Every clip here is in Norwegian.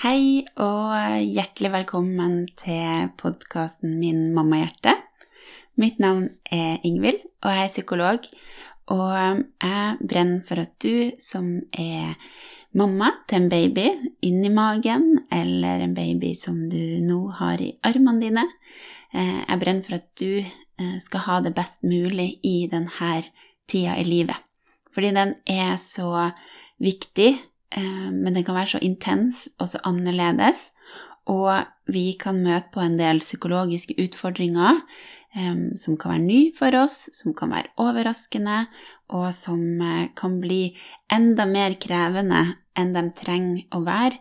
Hei og hjertelig velkommen til podkasten min Mammahjerte. Mitt navn er Ingvild, og jeg er psykolog. Og jeg brenner for at du som er mamma til en baby inni magen, eller en baby som du nå har i armene dine, eh, jeg brenner for at du eh, skal ha det best mulig i denne tida i livet. Fordi den er så viktig men den kan være så intens og så annerledes. Og vi kan møte på en del psykologiske utfordringer um, som kan være nye for oss, som kan være overraskende, og som uh, kan bli enda mer krevende enn de trenger å være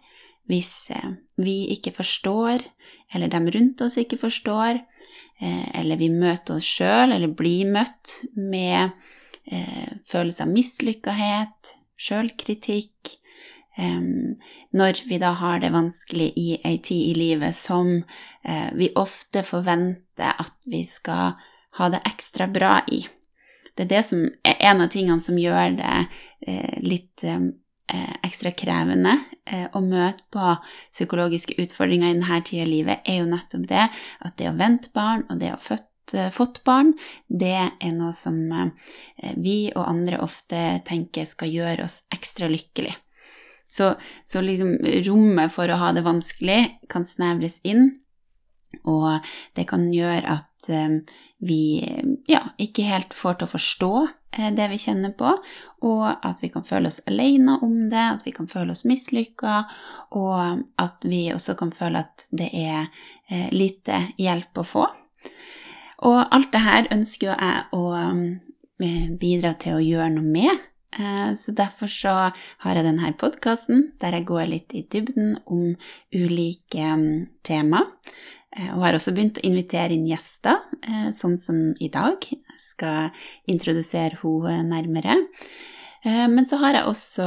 hvis vi ikke forstår, eller de rundt oss ikke forstår, eller vi møter oss sjøl, eller blir møtt med følelse av mislykkethet, sjølkritikk, når vi da har det vanskelig i ei tid i livet som eh, vi ofte forventer at vi skal ha det ekstra bra i. Det er det som er en av tingene som gjør det eh, litt eh, ekstra krevende å møte på psykologiske utfordringer i denne tida i livet, er jo nettopp det at det å vente barn og det å født fått barn, det er noe som vi og andre ofte tenker skal gjøre oss ekstra lykkelige. Så, så liksom rommet for å ha det vanskelig kan snevres inn. Og det kan gjøre at um, vi ja, ikke helt får til å forstå uh, det vi kjenner på, og at vi kan føle oss alene om det, at vi kan føle oss mislykka, og at vi også kan føle at det er uh, lite hjelp å få. Og alt det her ønsker jo jeg å bidra til å gjøre noe med. Eh, så derfor så har jeg denne podkasten der jeg går litt i dybden om ulike mm, tema. Eh, og har også begynt å invitere inn gjester, eh, sånn som i dag. Jeg skal introdusere henne nærmere. Men så har jeg også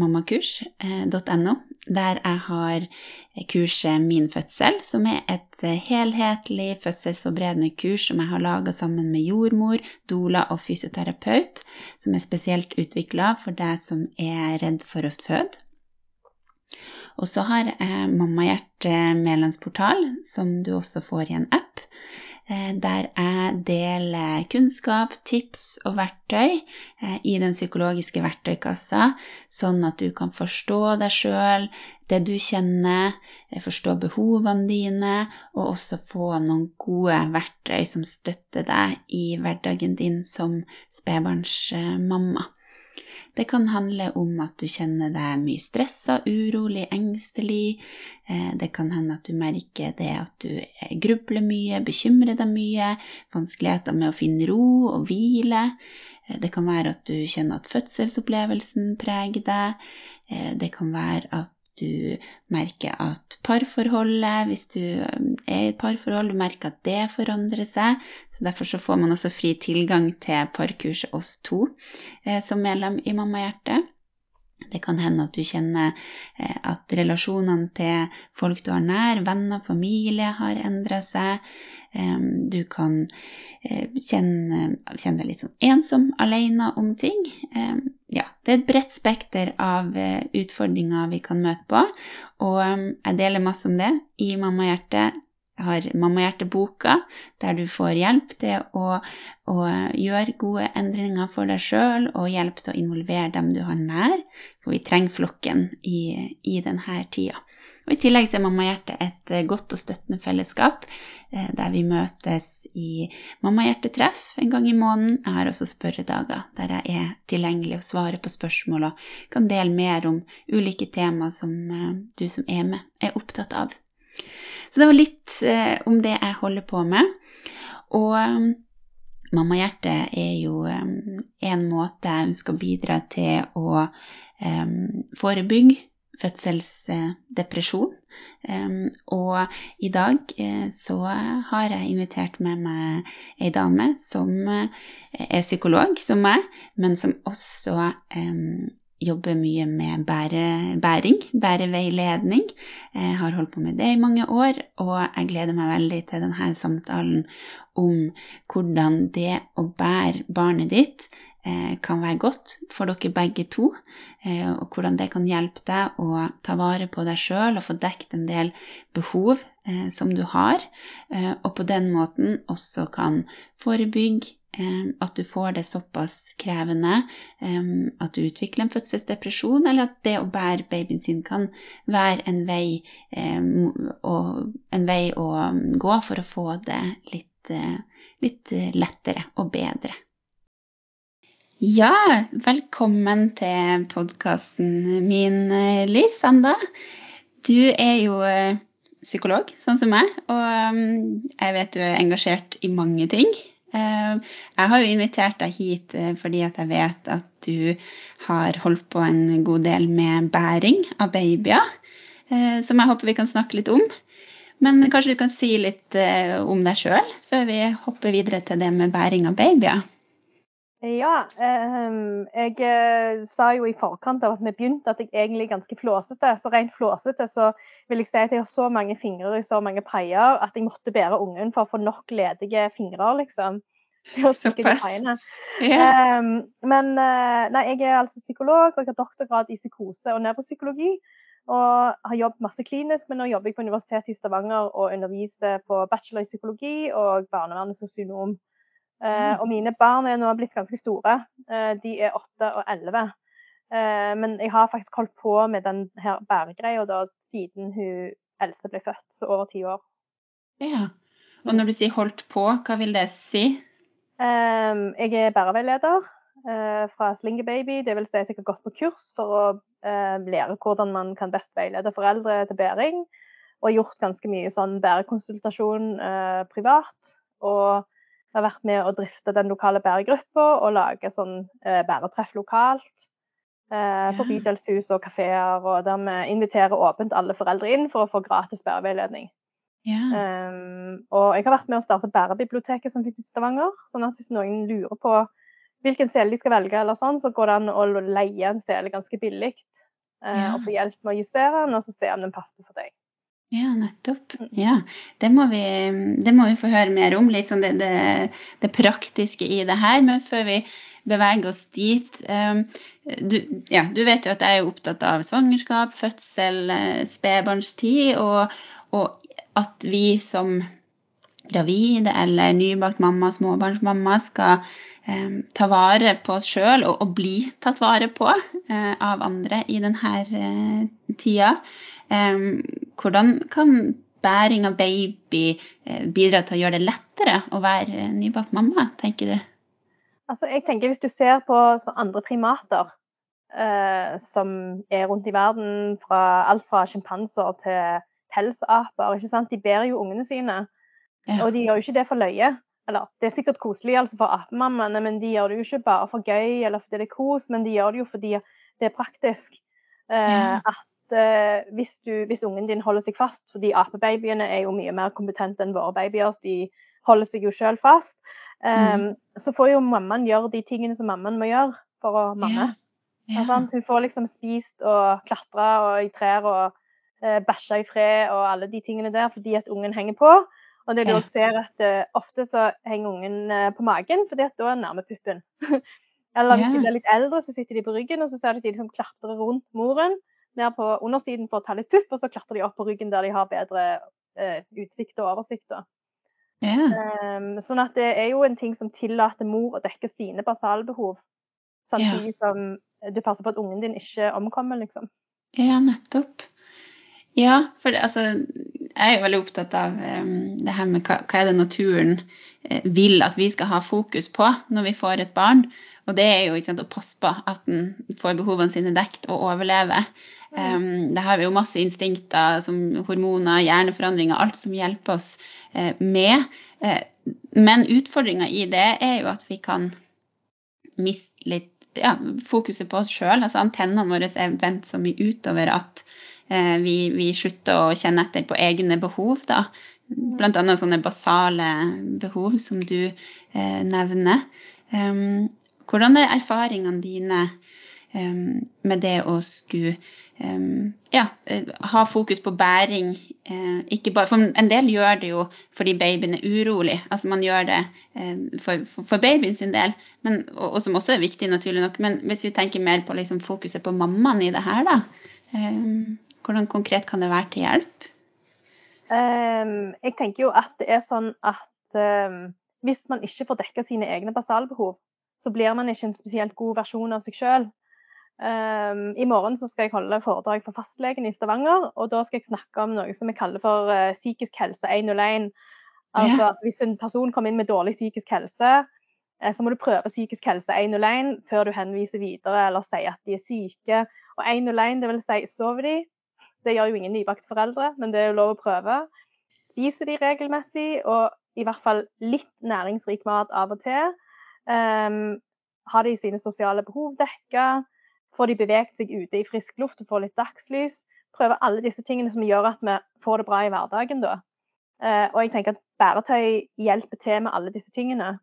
mammakurs.no, der jeg har kurset Min fødsel, som er et helhetlig fødselsforberedende kurs som jeg har laga sammen med jordmor, doula og fysioterapeut, som er spesielt utvikla for deg som er redd for å føde. Og så har jeg Mammahjerte Mælandsportal, som du også får i en app. Eh, der jeg deler kunnskap, tips og verktøy eh, i den psykologiske verktøykassa, sånn at du kan forstå deg sjøl, det du kjenner, eh, forstå behovene dine, og også få noen gode verktøy som støtter deg i hverdagen din som spedbarnsmamma. Det kan handle om at du kjenner deg mye stressa, urolig, engstelig. Eh, det kan hende at du merker det at du grubler mye, bekymrer deg mye, vanskeligheter med å finne ro og hvile. Eh, det kan være at du kjenner at fødselsopplevelsen preger deg. Eh, det kan være at du merker at parforholdet, hvis du um, er i et parforhold, du merker at det forandrer seg. Så derfor så får man også fri tilgang til parkurset oss to eh, som medlem i Mammahjertet. Det kan hende at du kjenner eh, at relasjonene til folk du har nær, venner, familie, har endra seg. Du kan eh, kjenne, kjenne deg litt sånn ensom, alene om ting. Ja, det er et bredt spekter av eh, utfordringer vi kan møte på, og jeg deler masse om det i Mammahjertet jeg har Mammahjerte-boka, der du får hjelp til å, å, gjøre gode endringer for deg sjøl, og hjelp til å involvere dem du har nær, for vi trenger flokken i, i denne tida. Og I tillegg er Mammahjerte et eh, godt og støttende fellesskap, eh, der vi møtes i Mammahjertetreff en gang i måneden. Jeg har også spørredager der jeg er tilgjengelig og svarer på spørsmål og kan dele mer om ulike tema som eh, du som er med, er opptatt av. Så det var litt eh, om det jeg holder på med. Og um, Mammahjertet er jo um, en måte jeg ønsker å bidra til å um, forebygge fødselsdepresjon. Og i dag så har jeg invitert med meg ei dame som er psykolog, som meg, men som også jobber mye med bære, bæring, bæreveiledning. Jeg har holdt på med det i mange år, og jeg gleder meg veldig til denne samtalen om hvordan det å bære barnet ditt eh, kan være godt for dere begge to, eh, og hvordan det kan hjelpe deg å ta vare på deg sjøl og få dekket en del behov eh, som du har, og på den måten også kan forebygge at du får det såpass krevende at du utvikler en fødselsdepresjon, eller at det å bære babyen sin kan være en vei, en vei å gå for å få det litt, litt lettere og bedre. Ja, velkommen til podkasten min, Liss Anda. Du er jo eh, psykolog, sånn som meg, og jeg vet du er engasjert i mange ting. Eh, jeg har jo invitert deg hit fordi fordi jeg vet at du har holdt på en god del med bæring av babyer, eh, som jeg håper vi kan snakke litt om. Men kanskje du kan si litt om deg sjøl før vi hopper videre til det med bæring av babyer? Ja, jeg sa jo i forkant av at vi begynte at jeg egentlig er ganske flåsete. Så rent flåsete så vil jeg si at jeg har så mange fingre i så mange paier at jeg måtte bære ungen for å få nok ledige fingre, liksom. Yeah. Um, men eh, nei, jeg er altså psykolog, og jeg har doktorgrad i psykose og nevropsykologi. Og har jobbet masse klinisk, men nå jobber jeg på Universitetet i Stavanger og underviser på bachelor i psykologi og barnevern og sosionom. Uh, og mine barn er nå blitt ganske store. Uh, de er åtte og elleve. Uh, men jeg har faktisk holdt på med den her bæregreia siden hun eldste ble født, så over ti år. Ja. Og når du sier 'holdt på', hva vil det si? Jeg er bæreveileder fra Slingerbaby. Det vil si at jeg har gått på kurs for å lære hvordan man kan best veilede foreldre til bæring. Og gjort ganske mye sånn bærekonsultasjon privat. Og har vært med å drifte den lokale bæregruppa og lage sånn bæretreff lokalt. På bydelshus og kafeer, og der vi inviterer åpent alle foreldre inn for å få gratis bæreveiledning. Ja. Um, og jeg har vært med å starte Bærebiblioteket som finnes i Stavanger. sånn at hvis noen lurer på hvilken sele de skal velge, eller sånn, så går det an å leie en sele ganske billig. Uh, ja. Og få hjelp med å justere den, og så se om den passer for deg. Ja, nettopp. Ja, det må, vi, det må vi få høre mer om, liksom det, det, det, praktiske i det her. Men før vi beveger oss dit um, du, ja, du vet jo at jeg er opptatt av svangerskap, fødsel, eh, spedbarnstid. Og, og at vi som gravide eller nybakt mamma, småbarnsmamma, skal ta vare på oss sjøl og, og, bli tatt vare på eh, av andre i denne eh, tida. Eh, hvordan kan bæring av baby eh, bidra til å gjøre det lettere å være nybakt mamma, tenker du? Altså, jeg tenker Hvis du ser på andre primater eh, som er rundt i verden, fra alt fra sjimpanser til pelsaper. De bærer jo ungene sine. Ja. Og de gjør jo ikke det for løye. Eller det er sikkert koselig altså for apemammaene, men de gjør det jo ikke bare for gøy eller fordi det er kos, men de gjør det jo fordi det er praktisk. Eh, ja. At eh, hvis, du, hvis, ungen din holder seg fast, fordi apebabyene er jo mye mer kompetente enn våre babyer, de holder seg jo sjøl fast, eh, mm. så får jo mammaen gjøre de tingene som mammaen må gjøre for å mamme. Ja. Hun får liksom spist og klatra og i trær og eh, bæsja i fred og alle de tingene der fordi at ungen henger på. Og det du også ser at uh, ofte så henger ungen uh, på magen, fordi at da er nærme puppen. Eller hvis de blir litt eldre, så sitter de på ryggen, og så ser du at de liksom klatrer rundt moren ned på undersiden for å ta litt pupp, og så klatrer de opp på ryggen der de har bedre uh, utsikt og oversikt. Yeah. Um, sånn at det er jo en ting som tillater mor å dekke sine basalbehov, samtidig yeah. som du passer på at ungen din ikke omkommer, liksom. Ja, nettopp. Ja, for det, altså, jeg er jo veldig opptatt av det her med hva, hva, er det naturen eh, vil at vi skal ha fokus på når vi får et barn. Og det er jo sant, å passe på at den får behovene sine dekt og overlever. Um, det har vi jo masse instinkter som hormoner, hjerneforandringer, alt som hjelper oss uh, med. Uh, men utfordringa i det er jo at vi kan miste litt ja, fokuset på oss sjøl. Altså antennene våre er vendt så mye utover at Eh, vi, vi slutter å kjenne etter på egne behov, da. Annet sånne basale behov som du eh, nevner. Um, hvordan er erfaringene dine um, med det å skulle um, ja, ha fokus på bæring. Uh, ikke bare, for en del gjør det jo fordi babyen er urolig. Altså man gjør det for, for, for, babyen sin del, men, og, og, som også er viktig, naturlig nok. Men hvis vi tenker mer på liksom, fokuset på mammaen i det her, da. Hvordan konkret kan det være til hjelp? jeg tenker jo at det er sånn at hvis man ikke får dekka sine egne basalbehov, så blir man ikke en spesielt god versjon av seg sjøl. Um, I morgen skal jeg holde foredrag for fastlegen i Stavanger, og da skal jeg snakke om noe som vi kaller for uh, psykisk helse 101. Altså at hvis en person kommer inn med dårlig psykisk helse, uh, så må du prøve psykisk helse 101 før du henviser videre eller sier at de er syke. Og 101, det vil si sover de? Det gjør jo ingen nybakte foreldre, men det er jo lov å prøve. Spiser de regelmessig, og i hvert fall litt næringsrik mat av og til. Um, har de sine sosiale behov dekka? Får de beveget seg ute i frisk luft og får litt dagslys? Prøve alle disse tingene som gjør at vi får det bra i hverdagen, da. Uh, og jeg tenker at bæretøy hjelper til med alle disse tingene.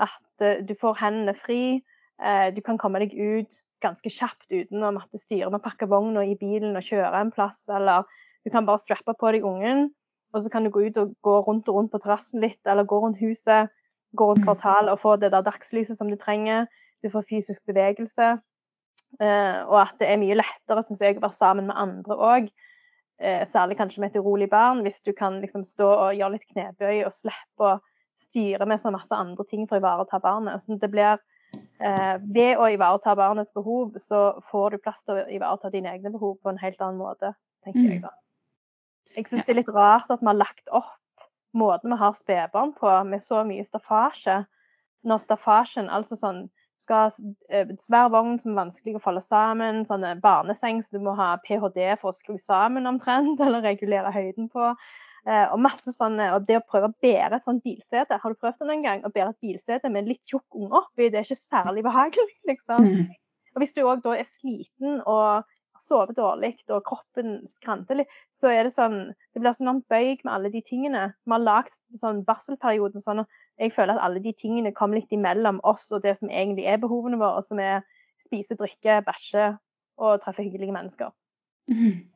At uh, du får hendene fri, uh, du kan komme deg ut ganske kjapt uten å måtte styre med å pakke vogna i bilen og kjøre en plass, eller du kan bare strappe på deg ungen, og så kan du gå ut og gå rundt og rundt på terrassen litt, eller gå rundt huset gå rundt mm. kvartalet og få det der dagslyset som du trenger. Du får fysisk bevegelse. Uh, og at det er mye lettere, syns jeg, å være sammen med andre òg. Uh, særlig kanskje med et urolig barn, hvis du kan liksom stå og gjøre litt knebøy og slippe å styre med så masse andre ting for å ivareta barnet. Så det blir Ved å ivareta barnets behov, så får du plass til å ivareta dine egne behov på en helt annen måte, tenker mm. jeg da. Jeg syns det er litt rart at vi har lagt opp måten vi har spedbarn på, med så mye staffasje. Når staffasjen, altså sånn skal ha eh, svær vogn som er vanskelig å falle sammen, sånne barneseng så du må ha ph.d. for å skru sammen omtrent, eller regulere høyden på. Eh, og masse sånne, og det å prøve å bære et sånt bilsete, har du prøvd det noen gang? Å bære et bilsete med en litt tjukk unge oppi, det er ikke særlig behagelig, liksom. Mm. Og hvis du òg da er sliten og sover dårlig og kroppen skranter litt, så er det sånn Det blir sånn en bøyg med alle de tingene. Vi har lagd sånn barselperioden sånn og jeg føler at alle de tingene kommer litt imellom oss og det som egentlig er behovene våre, som er spise, drikke, bæsje og treffe hyggelige mennesker. Mm.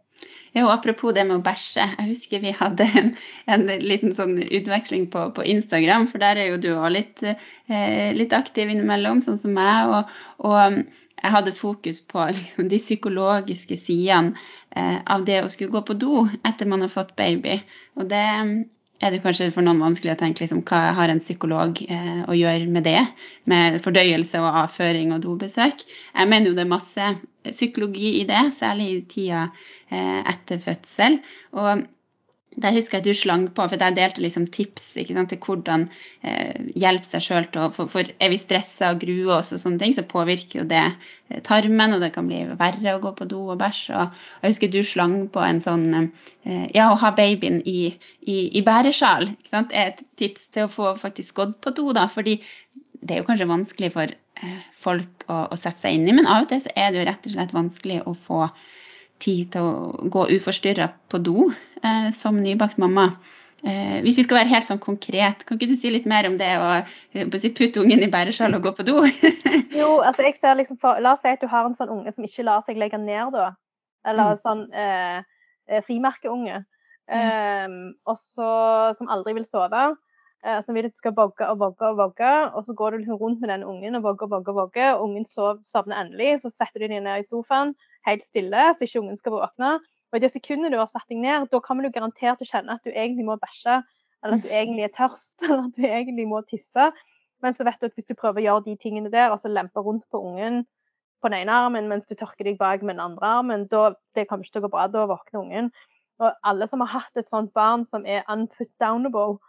Ja, og Apropos det med å bæsje. Jeg husker vi hadde en, en liten sånn utveksling på, på, Instagram, for der er jo du òg litt, eh, litt, aktiv innimellom, sånn som meg. og, og jeg hadde fokus på liksom, de psykologiske sidene eh, av det å skulle gå på do etter man har fått baby. Og det er det kanskje for noen vanskelig å tenke liksom, hva har en psykolog eh, å gjøre med det? Med fordøyelse og avføring og dobesøk. Jeg mener jo det er masse psykologi i det, særlig i tida eh, etter fødsel. Og der husker jeg at du slang på, for jeg delte liksom tips sant, til hvordan eh, hjelpe seg sjøl for, for, er vi stressa og gruer oss og sånne ting, så påvirker jo det eh, tarmen, og det kan bli verre å gå på do og bæsj. Og jeg husker du slang på en sånn eh, Ja, å ha babyen i, i, i bæresjal er et tips til å få faktisk gått på do, da. Fordi det er jo kanskje vanskelig for eh, folk å, å, sette seg inn i, men av og til så er det jo rett og slett vanskelig å få tid til å gå uforstyrra på do eh, som nybakt mamma. Eh, hvis vi skal være helt sånn konkret, kan ikke du si litt mer om det å si, putte ungen i bæresjal og gå på do? jo, altså jeg ser liksom for, La oss si at du har en sånn unge som ikke lar seg legge ned, da. Eller mm. sånn eh, frimerkeunge. frimerkeunge. Eh, og så, som aldri vil sove. Eh, som vil at du skal vogge og vogge og vogge, og så går du liksom rundt med den ungen og vogger og vogger. og vogger, og Ungen sovner endelig, så setter du deg ned i sofaen helt stille, så ikke ungen skal våkne. Og i det sekundet du har satt deg ned, da kommer du garantert til å kjenne at du egentlig må bæsje, eller at du egentlig er tørst, eller at du egentlig må tisse. Men så vet du at hvis du prøver å gjøre de tingene der, altså lempe rundt på ungen på den ene armen mens du tørker deg bak med den andre armen, da, det kommer ikke til å gå bra. Da våkner ungen. Og alle som har hatt et sånt barn som er unput downable,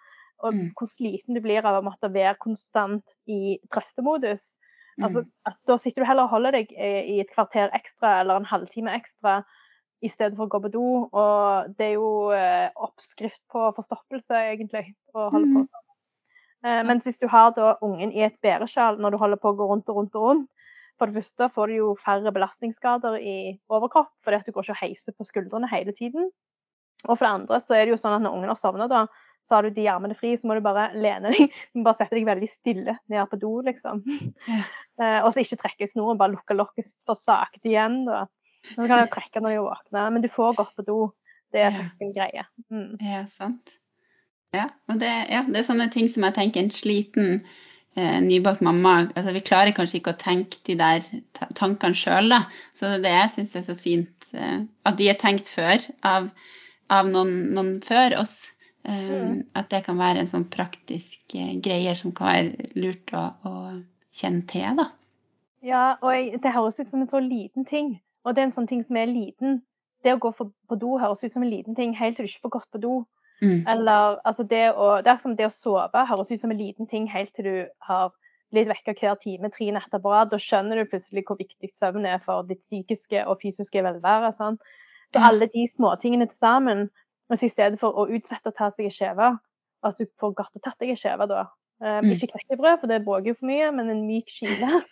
og mm. hvor sliten du blir av å måtte være konstant i trøstemodus, Altså, mm. at da sitter du heller og holder deg i et kvarter ekstra eller en halvtime ekstra i stedet for å gå på do. Og det er jo eh, oppskrift på forstoppelse, egentlig, å holde på mm. sånn. Eh, mens hvis du har da ungen i et bæresjal når du holder på å gå rundt og rundt og rundt, for det første får du jo færre belastningsskader i overkropp fordi at du går ikke og heiser på skuldrene hele tiden. Og for det andre så er det jo sånn at når ungen har sovna, da, så har du de armene fri, så må du bare lene deg. Du må bare sette deg veldig stille ned på do, liksom. Ja. Eh, og så ikke trekke i snoren, bare lukke lokket for sakte igjen. da. Så kan du trekke når du våkner. Men du får gått på do. Det er faktisk en greie. Mm. Ja, sant. Ja, og det, ja, det er sånne ting som jeg tenker en sliten eh, nybakt mamma altså Vi klarer kanskje ikke å tenke de der tankene sjøl, da. Så det er det jeg syns er så fint, eh, at de er tenkt før av, av noen, noen før oss. Mm. At det kan være en sånn praktisk eh, greie som kan være lurt å, å kjenne til, da. Ja, og jeg, det høres ut som en så liten ting. Og det er en sånn ting som er liten. Det å gå for, på do høres ut som en liten ting helt til du ikke får gått på do. Mm. Eller altså det å Det er som det å sove høres ut som en liten ting helt til du har blitt vekka hver time tre netter på rad. Da skjønner du plutselig hvor viktig søvn er for ditt psykiske og fysiske velvære. Sant? Så alle de småtingene til sammen, så i stedet for å utsette å ta seg en skjeve, at du får godt og tatt deg en skjeve da. Um. Ikke knekkebrød, for det bråker jo for mye, men en myk skile.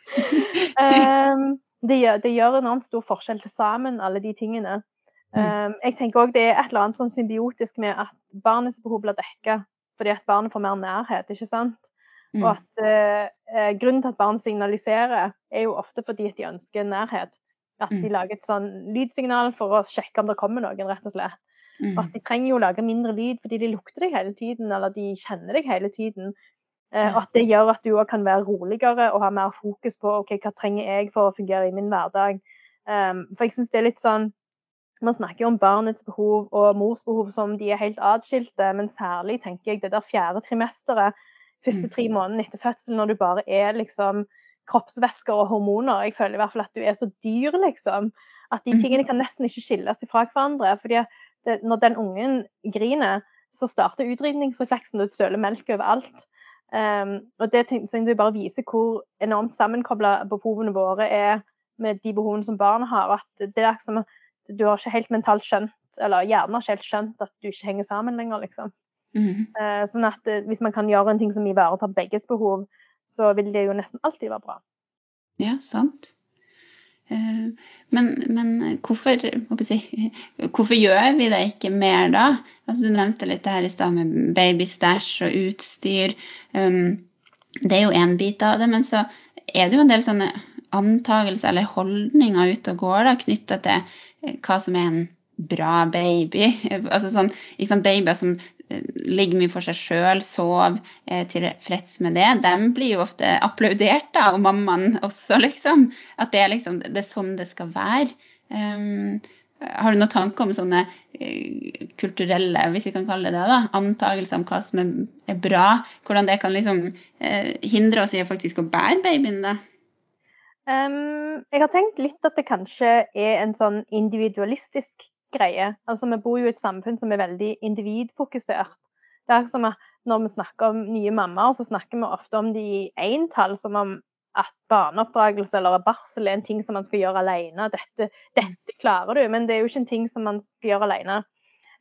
um, det, gjør, det gjør enormt stor forskjell til sammen, alle de tingene. Um, jeg tenker også Det er et eller annet sånn symbiotisk med at barnets behov blir dekka fordi at barnet får mer nærhet. ikke sant? Mm. Og at eh, eh, Grunnen til at barn signaliserer, er jo ofte fordi at de ønsker nærhet. At de Mm. lager et sånn lydsignal for å sjekke om det kommer noen, rett og slett. Mm. Og at de trenger jo å lage mindre lyd fordi de lukter deg hele tiden, eller de kjenner deg hele tiden. Eh, og at det gjør at du òg kan være roligere og ha mer fokus på ok, hva trenger jeg for å fungere i min hverdag. Um, for jeg syns det er litt sånn Man snakker jo om barnets behov og mors behov som de er helt atskilte, men særlig tenker jeg det der fjerde trimesteret, første Mm. tre månedene etter fødsel, når du bare er liksom kroppsvæsker og hormoner. Jeg føler i hvert fall at du er så dyr, liksom. At de Mhm. tingene kan nesten ikke skilles fra hverandre. fordi at det, når den ungen griner, så starter utrydningsrefleksen, og du søler melk overalt. Um, og det tenker jeg bare viser hvor enormt sammenkobla behovene våre er med de behovene som barn har. At det er som du har ikke helt mentalt skjønt, eller hjernen har ikke helt skjønt at du ikke henger sammen lenger, liksom. Mm. Uh, sånn at uh, hvis man kan gjøre en ting som ivaretar begges behov, så vil det jo nesten alltid være bra. Ja, sant. Eh, Men, men hvorfor, si, hvorfor gjør vi det ikke mer da? Altså, du nevnte litt det her i stad med babystæsj og utstyr. Um, det er jo én bit av det, men så er det jo en del sånne antagelser eller holdninger ute og går da, knytta til eh, hva som er en bra baby. Altså sånn, liksom Babyer som eh, ligger mye for seg sjøl, sover, er tilfreds med det, de blir jo ofte applaudert da, og mammaen også, liksom. At det er liksom, det er sånn det skal være. Um, har du noen tanker om sånne eh, kulturelle, hvis vi kan kalle det det, antakelser om hva som er, er bra? Hvordan det kan liksom eh, hindre oss i faktisk å bære babyen, da? Um, jeg har tenkt litt at det kanskje er en sånn individualistisk greie. Altså, Vi bor jo i et samfunn som er veldig individfokusert. Det er som at Når vi snakker om nye mammaer, så snakker vi ofte om de i entall, som om at barneoppdragelse eller barsel er en ting som man skal gjøre alene. Dette, dette klarer du, men det er jo ikke en ting som man skal gjøre alene.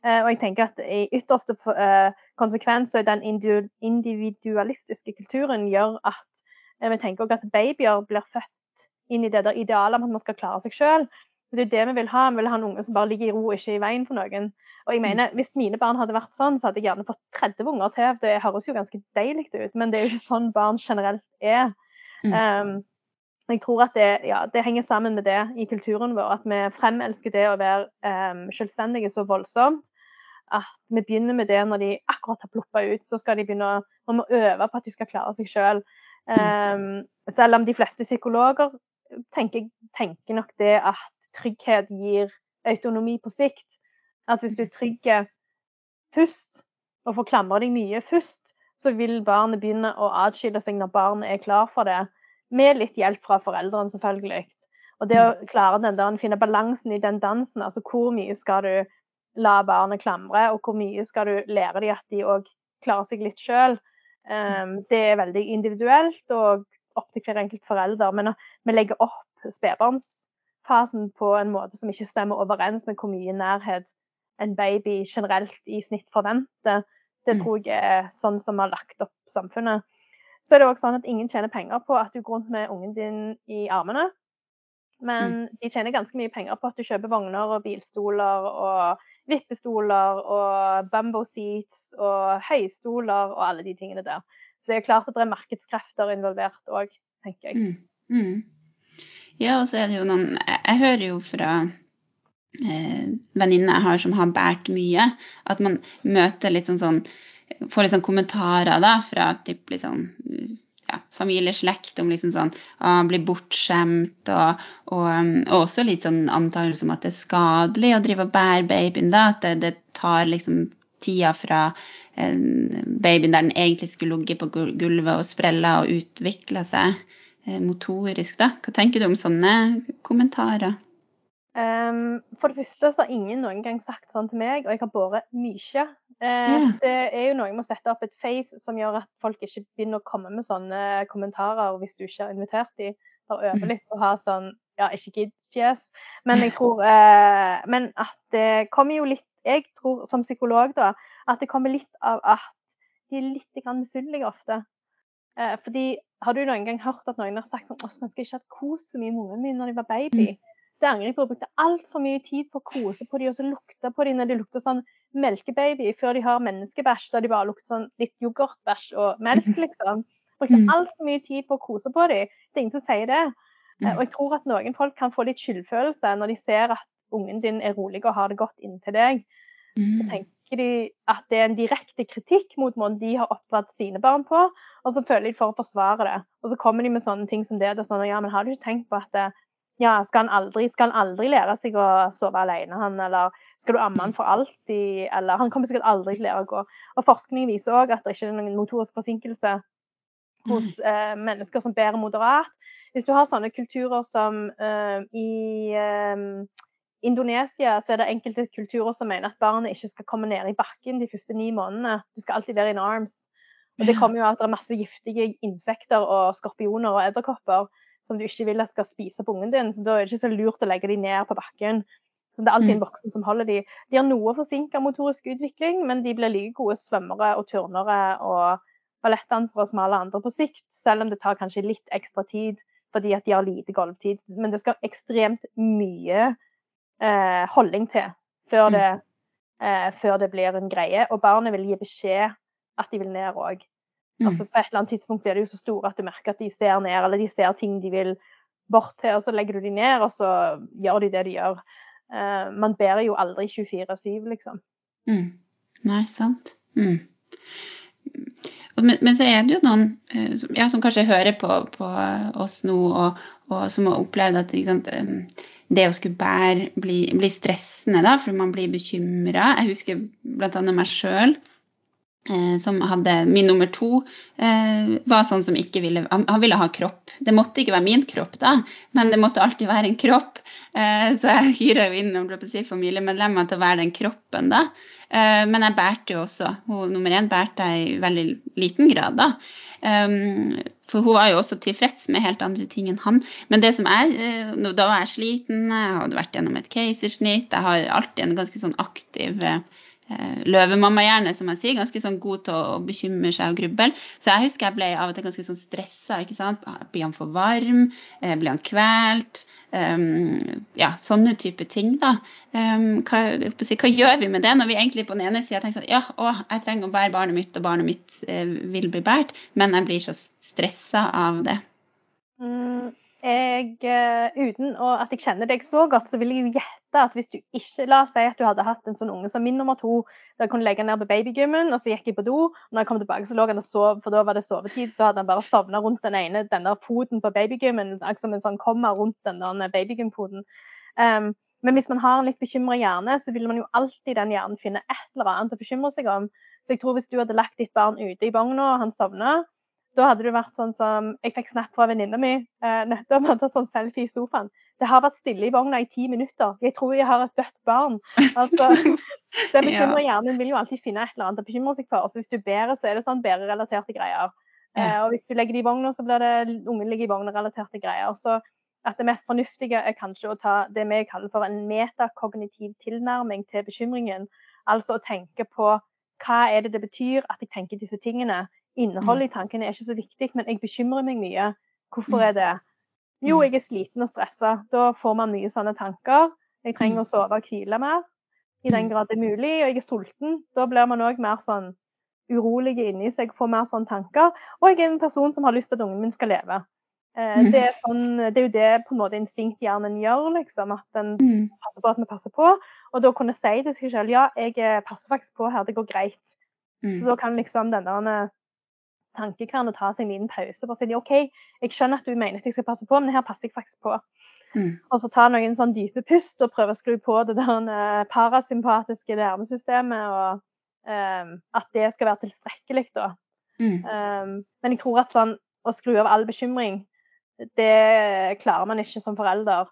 Eh, og jeg tenker at I ytterste eh, konsekvens er den individualistiske kulturen gjør at eh, vi tenker også at babyer blir født inn i det der idealet om at man skal klare seg sjøl. Det er jo det vi vil ha. Vi vil ha en unge som bare ligger i ro og ikke i veien for noen. Og jeg mener, Hvis mine barn hadde vært sånn, så hadde jeg gjerne fått 30 unger til. Det høres jo ganske deilig ut, men det er jo ikke sånn barn generelt er. Mm. Um, jeg tror at det, ja, det henger sammen med det i kulturen vår, at vi fremelsker det å være um, selvstendige så voldsomt. At vi begynner med det når de akkurat har ploppa ut. Så skal de begynne å, må øve på at de skal klare seg sjøl. Um, selv om de fleste psykologer tenker, tenker nok det at trygghet gir autonomi på sikt. At hvis du er trygg først, og får klamre deg mye først, så vil barnet begynne å atskille seg når barnet er klar for det. Med litt hjelp fra foreldrene, selvfølgelig. Og det å klare den der, finne balansen i den dansen, altså hvor mye skal du la barnet klamre, og hvor mye skal du lære dem at de òg klarer seg litt sjøl. Um, det er veldig individuelt og opp til hver enkelt forelder. Men vi legger opp spedbarnsfasen på en måte som ikke stemmer overens med hvor mye nærhet en baby generelt i snitt forventer. Det Mm. tror jeg er sånn som vi har lagt opp samfunnet. Så er det òg sånn at ingen tjener penger på at du går rundt med ungen din i armene. Men de tjener ganske mye penger på at du kjøper vogner og bilstoler og vippestoler og bumbo seats og høystoler og alle de tingene der. Så det er klart at det er markedskrefter involvert òg, tenker jeg. Mm. Mm. Ja, og så er det jo noen Jeg hører jo fra eh, venninner jeg har som har båret mye, at man møter litt sånn sånn Får litt sånn kommentarer da fra typ litt sånn ja, familieslekt om liksom sånn å bli bortskjemt, og, og, um, og, også litt sånn antakelse om at det er skadelig å drive og bære babyen, da. At det, det tar liksom tida fra babyen der den egentlig skulle ligge på gulvet og sprella og utvikla seg eh, motorisk, da. Hva tenker du om sånne kommentarer? Um, for det første så har ingen noen gang sagt sånn til meg, og jeg har båret mye. Uh, yeah. Det er jo noe med å sette opp et face som gjør at folk ikke begynner å komme med sånne kommentarer hvis du ikke har invitert dem. Bare øve mm. litt og ha sånn ja, ikke gidd-fjes. Men jeg tror uh, Men at det kommer jo litt Jeg tror som psykolog, da, at det kommer litt av at de er litt misunnelige ofte. Eh, fordi har du noen gang hørt at noen har sagt sånn Å, skulle ønske jeg ikke hadde kost så mye med ungene min når de var baby. Mm. Det angrer jeg på. Jeg brukte altfor mye tid på å kose på dem og så lukte på dem når de lukter sånn melkebaby, før de har menneskebæsj, da de bare lukter sånn litt yoghurtbæsj og melk, liksom. Brukte mm. altfor mye tid på å kose på dem. Det er ingen som sier det. Eh. Og jeg tror at noen folk kan få litt skyldfølelse når de ser at ungen din er rolig og har det godt inntil deg. Så mm. tenker de at det er en direkte kritikk mot måten de har oppdratt sine barn på, og så føler de for å forsvare det. Og så kommer de med sånne ting som det. det sånn, ja, men har du ikke tenkt på at ja, skal han, aldri, skal han aldri lære seg å sove alene, han? Eller skal du amme han for alltid? Eller han kommer sikkert aldri til å lære å gå. Og forskning viser òg at det ikke er noen motorisk forsinkelse hos eh, mennesker som bærer moderat. Hvis du har sånne kulturer som eh, i eh, Indonesia så er det enkelte kulturer som mener at barnet ikke skal komme ned i bakken de første ni månedene. Det skal alltid være in arms. Og det kommer jo av at det er masse giftige insekter og skorpioner og edderkopper som du ikke vil at skal spise på ungen din. Så da er det ikke så lurt å legge dem ned på bakken. Så det er alltid en mm. voksen som holder dem. De har noe forsinka motorisk utvikling, men de blir like gode svømmere og turnere og ballettdansere som alle andre på sikt, selv om det tar kanskje litt ekstra tid fordi at de har lite golvtid. Men det skal ekstremt mye eh, holdning til før mm. det, eh, før det blir en greie. Og barnet vil gi beskjed at de vil ned òg. Mm. Altså På et eller annet tidspunkt blir de jo så store at du merker at de ser ned, eller de ser ting de vil bort til, og så legger du de ned, og så gjør de det de gjør. Eh, man bærer jo aldri 24-7, liksom. Mm. Nei, sant. Mm. Men, men, så er det jo noen eh, ja, som kanskje hører på, på oss nå, og, og, som har opplevd at sant, det å skulle bære blir bli stressende, da, for man blir bekymra. Jeg husker bl.a. meg sjøl. Eh, som hadde Min nummer to eh, var sånn som ikke ville han, ville ha kropp. Det måtte ikke være min kropp, da, men det måtte alltid være en kropp. Eh, så jeg hyra jo inn si, familiemedlemmer til å være den kroppen, da. Men jeg bærte jo også. Hun, nummer én bærte jeg i veldig liten grad, da. Um, for hun var jo også tilfreds med helt andre ting enn han. Men det som er, da var jeg sliten, jeg hadde vært gjennom et keisersnitt, jeg har alltid en ganske sånn aktiv løvemammahjerne, som jeg sier, ganske sånn god til å bekymre seg og gruble. Så jeg husker jeg ble av og til ganske sånn stressa. ikke sant? Blir han for varm? Eh, blir han kvelt? Um, ja, sånne type ting, da. Um, hva, hva, gjør vi med det når vi egentlig på den ene sida tenker sånn Ja, å, jeg trenger å bære barnet mitt, og barnet mitt uh, vil bli båret, men jeg blir så stressa av det. Mm, jeg, uh, uten at jeg kjenner deg så godt, så vil jeg jo gjette at hvis du ikke La oss si at du hadde hatt en sånn unge som min nummer to, der jeg kunne legge ned på babygymmen, og så gikk jeg på do. og Når jeg kom tilbake, så lå han og sov, for da var det sovetid. Så da hadde han bare sovna rundt den ene denne foten på babygymmen, som en sånn kommer rundt den babygymfoten. Um, men hvis man har en litt bekymra hjerne, så vil man jo alltid den hjernen finne et eller annet å bekymre seg om. Så jeg tror hvis du hadde lagt ditt barn ute i vogna, og han sovna, da hadde det vært sånn som Jeg fikk snap fra venninna mi eh, nettopp. Hadde sånn selfie i sofaen. Det har vært stille i vogna i ti minutter. Jeg tror jeg har et dødt barn. Altså, Den bekymra hjernen vil jo alltid finne et eller annet å bekymre seg for. Altså, hvis du bærer, så er det sånn bærerelaterte greier. Ja. Eh, og hvis du legger det i vogna, så blir det ungen ligger i vogna-relaterte greier. Så at det mest fornuftige er kanskje å ta det vi kaller for en metakognitiv tilnærming til bekymringen. Altså å tenke på hva er det det betyr at jeg tenker disse tingene, Innholdet mm. i tankene er ikke så viktig, men jeg bekymrer meg mye. Hvorfor mm. er det? Jo, jeg er sliten og stressa. Da får man mye sånne tanker. Jeg trenger å sove og hvile mer, i den grad det er mulig. Og jeg er sulten. Da blir man òg mer sånn urolig inni seg, får mer sånne tanker. Og jeg er en person som har lyst til at ungen min skal leve. Eh, det, er sånn, det, er jo det på en måte instinkthjernen gjør, liksom. At den Mm. passer på at vi passer på. Og da kunne si til seg selv ja, jeg passer faktisk på her, det går greit. Mm. Så da kan liksom denne tankekvernen ta seg en liten pause. Bare si OK, jeg skjønner at du mener at jeg skal passe på, men her passer jeg faktisk på. Mm. Og så ta noen sånn dype pust og prøve å skru på det der eh, parasympatiske nervesystemet. og um, at det skal være tilstrekkelig, da. Mm. Um, men jeg tror at sånn å skru av all bekymring, det klarer man ikke som forelder.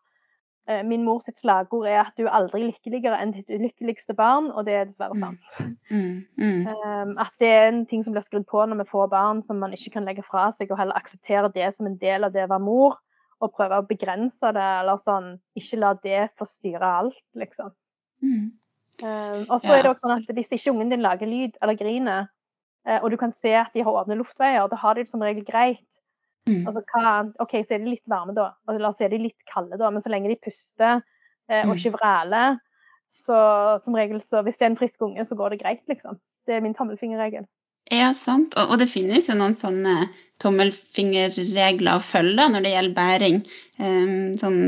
Eh, Min mors slagord er at du er aldri lykkeligere enn ditt ulykkeligste barn, og det er dessverre Mm. sant. Mm. Mm. Um, At det er en ting som blir skrudd på når vi får barn som man ikke kan legge fra seg, og heller akseptere det som en del av det å være mor, og prøve å begrense det, eller sånn Ikke la det få styre alt, liksom. Mm. Um, og så Ja. er det også sånn at hvis ikke ungen din lager lyd eller griner, eh, og du kan se at de har åpne luftveier, da har de det som regel greit. Mm. Altså, hva, OK, så er de litt varme, da. Eller så er de litt kalde, da. Men så lenge de puster eh, og Mm. ikke vræler, så som regel så Hvis det er en frisk unge, så går det greit, liksom. Det er min tommelfingerregel. Ja, sant. Og, og det finnes jo noen sånne tommelfingerregler å følge når det gjelder bæring. Um, sånn,